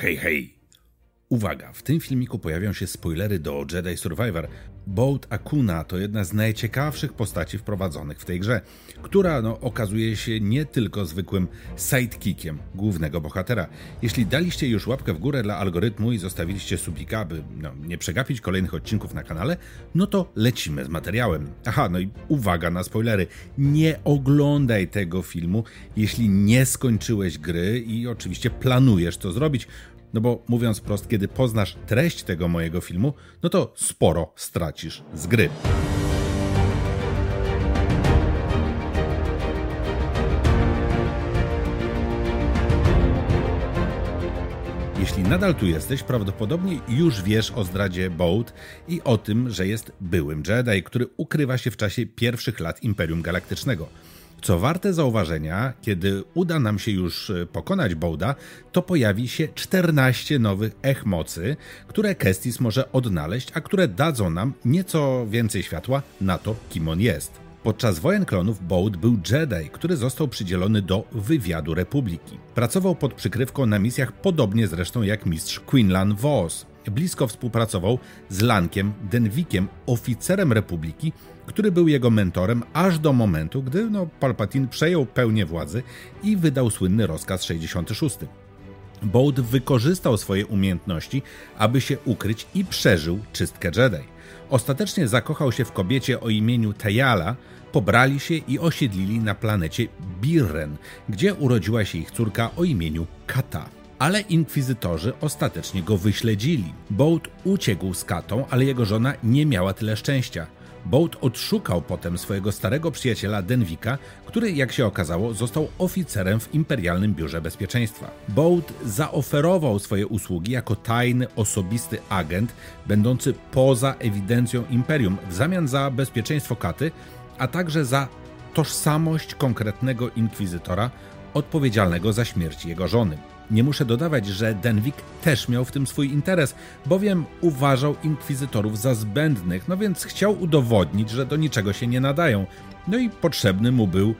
嘿嘿。Uwaga, w tym filmiku pojawią się spoilery do Jedi Survivor. Bolt Akuna to jedna z najciekawszych postaci wprowadzonych w tej grze, która no, okazuje się nie tylko zwykłym sidekickiem głównego bohatera. Jeśli daliście już łapkę w górę dla algorytmu i zostawiliście subika, by no, nie przegapić kolejnych odcinków na kanale, no to lecimy z materiałem. Aha, no i uwaga na spoilery. Nie oglądaj tego filmu, jeśli nie skończyłeś gry i oczywiście planujesz to zrobić, no bo mówiąc prost, kiedy poznasz treść tego mojego filmu, no to sporo stracisz z gry. Jeśli nadal tu jesteś, prawdopodobnie już wiesz o zdradzie Bolt i o tym, że jest byłym Jedi, który ukrywa się w czasie pierwszych lat Imperium Galaktycznego. Co warte zauważenia, kiedy uda nam się już e, pokonać Bołda, to pojawi się 14 nowych ech mocy, które Kestis może odnaleźć, a które dadzą nam nieco więcej światła na to, kim on jest. Podczas wojen klonów Bold był Jedi, który został przydzielony do wywiadu Republiki. Pracował pod przykrywką na misjach podobnie zresztą jak mistrz Quinlan Vos. Blisko współpracował z Lankiem Denwikiem, oficerem Republiki, który był jego mentorem aż do momentu, gdy no, Palpatine przejął pełnię władzy i wydał słynny rozkaz 66. Bold wykorzystał swoje umiejętności, aby się ukryć i przeżył czystkę Jedi. Ostatecznie zakochał się w kobiecie o imieniu Tayala, pobrali się i osiedlili na planecie Birren, gdzie urodziła się ich córka o imieniu Kata. Ale inkwizytorzy ostatecznie go wyśledzili. Bolt uciekł z Katą, ale jego żona nie miała tyle szczęścia. Bolt odszukał potem swojego starego przyjaciela Denwika, który, jak się okazało, został oficerem w Imperialnym Biurze Bezpieczeństwa. Bolt zaoferował swoje usługi jako tajny, osobisty agent, będący poza ewidencją Imperium, w zamian za bezpieczeństwo Katy, a także za tożsamość konkretnego inkwizytora odpowiedzialnego za śmierć jego żony. Nie muszę dodawać, że Denwick też miał w tym swój interes, bowiem uważał inkwizytorów za zbędnych, no więc chciał udowodnić, że do niczego się nie nadają. No i potrzebny mu był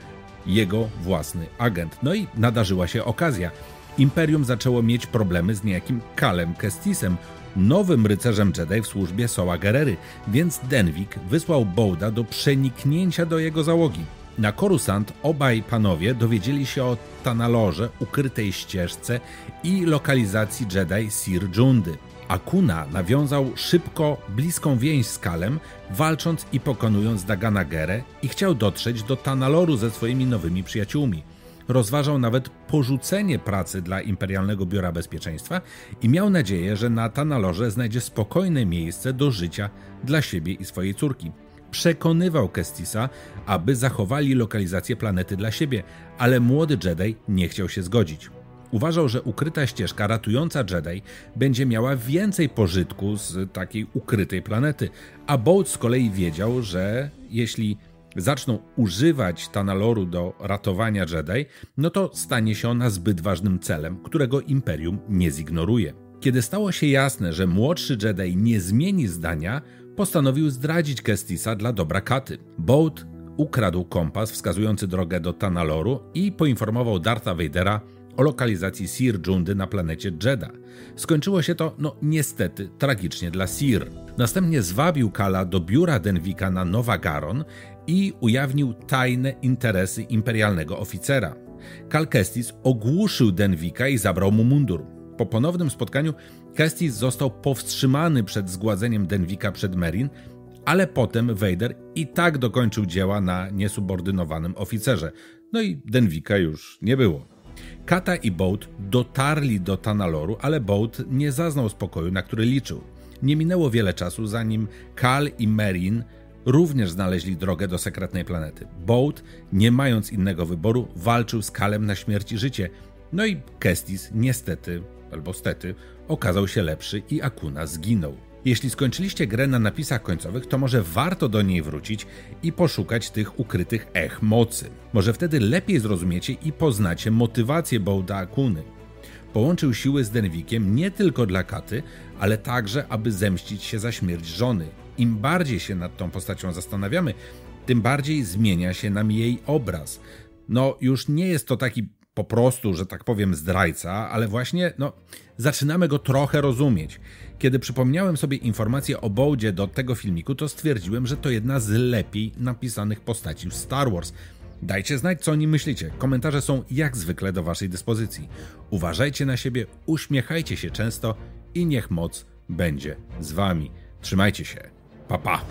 jego własny agent. No i nadarzyła się okazja. Imperium zaczęło mieć problemy z niejakim Kalem Kestisem, nowym rycerzem Jedi w służbie Soła Gerery, więc Denwick wysłał Bouda do przeniknięcia do jego załogi. Na Korusant obaj panowie dowiedzieli się o Tanalorze, ukrytej ścieżce i lokalizacji Jedi Sir Jundy. Akuna nawiązał szybko bliską więź z Kalem, walcząc i pokonując Dagana Gerę i chciał dotrzeć do Tanaloru ze swoimi nowymi przyjaciółmi. Rozważał nawet porzucenie pracy dla Imperialnego Biura Bezpieczeństwa i miał nadzieję, że na Tanalorze znajdzie spokojne miejsce do życia dla siebie i swojej córki przekonywał Kestisa, aby zachowali lokalizację planety dla siebie, ale młody Jedi nie chciał się zgodzić. Uważał, że ukryta ścieżka ratująca Jedi będzie miała więcej pożytku z takiej ukrytej planety, a Bolt z kolei wiedział, że jeśli zaczną używać Tanaloru do ratowania Jedi, no to stanie się ona zbyt ważnym celem, którego Imperium nie zignoruje. Kiedy stało się jasne, że młodszy Jedi nie zmieni zdania, postanowił zdradzić Kestisa dla dobra Katy. Bolt ukradł kompas wskazujący drogę do Tanaloru i poinformował Dartha Vadera o lokalizacji Sir Jundy na planecie Jedha. Skończyło się to, no niestety, tragicznie dla Sir. Następnie zwabił Kala do biura Denwika na Nowa Garon i ujawnił tajne interesy imperialnego oficera. Kal Kestis ogłuszył Denwika i zabrał mu mundur. Po ponownym spotkaniu Kestis został powstrzymany przed zgładzeniem Denwika przed Merin, ale potem Vader i tak dokończył dzieła na niesubordynowanym oficerze. No i Denwika już nie było. Kata i Boat dotarli do Tanaloru, ale Boat nie zaznał spokoju, na który liczył. Nie minęło wiele czasu, zanim Kal i Merin również znaleźli drogę do sekretnej planety. Boat, nie mając innego wyboru, walczył z Kalem na śmierć i życie. No i Kestis niestety albo stety, okazał się lepszy i Akuna zginął. Jeśli skończyliście grę na napisach końcowych, to może warto do niej wrócić i poszukać tych ukrytych ech mocy. Może wtedy lepiej zrozumiecie i poznacie motywację Bołda Akuny. Połączył siły z Denwikiem nie tylko dla Katy, ale także, aby zemścić się za śmierć żony. Im bardziej się nad tą postacią zastanawiamy, tym bardziej zmienia się nam jej obraz. No, już nie jest to taki po prostu, że tak powiem, zdrajca, ale właśnie, no, zaczynamy go trochę rozumieć. Kiedy przypomniałem sobie informacje o Bołdzie do tego filmiku, to stwierdziłem, że to jedna z lepiej napisanych postaci w Star Wars. Dajcie znać, co o nim myślicie. Komentarze są jak zwykle do Waszej dyspozycji. Uważajcie na siebie, uśmiechajcie się często i niech moc będzie z Wami. Trzymajcie się. Pa pa!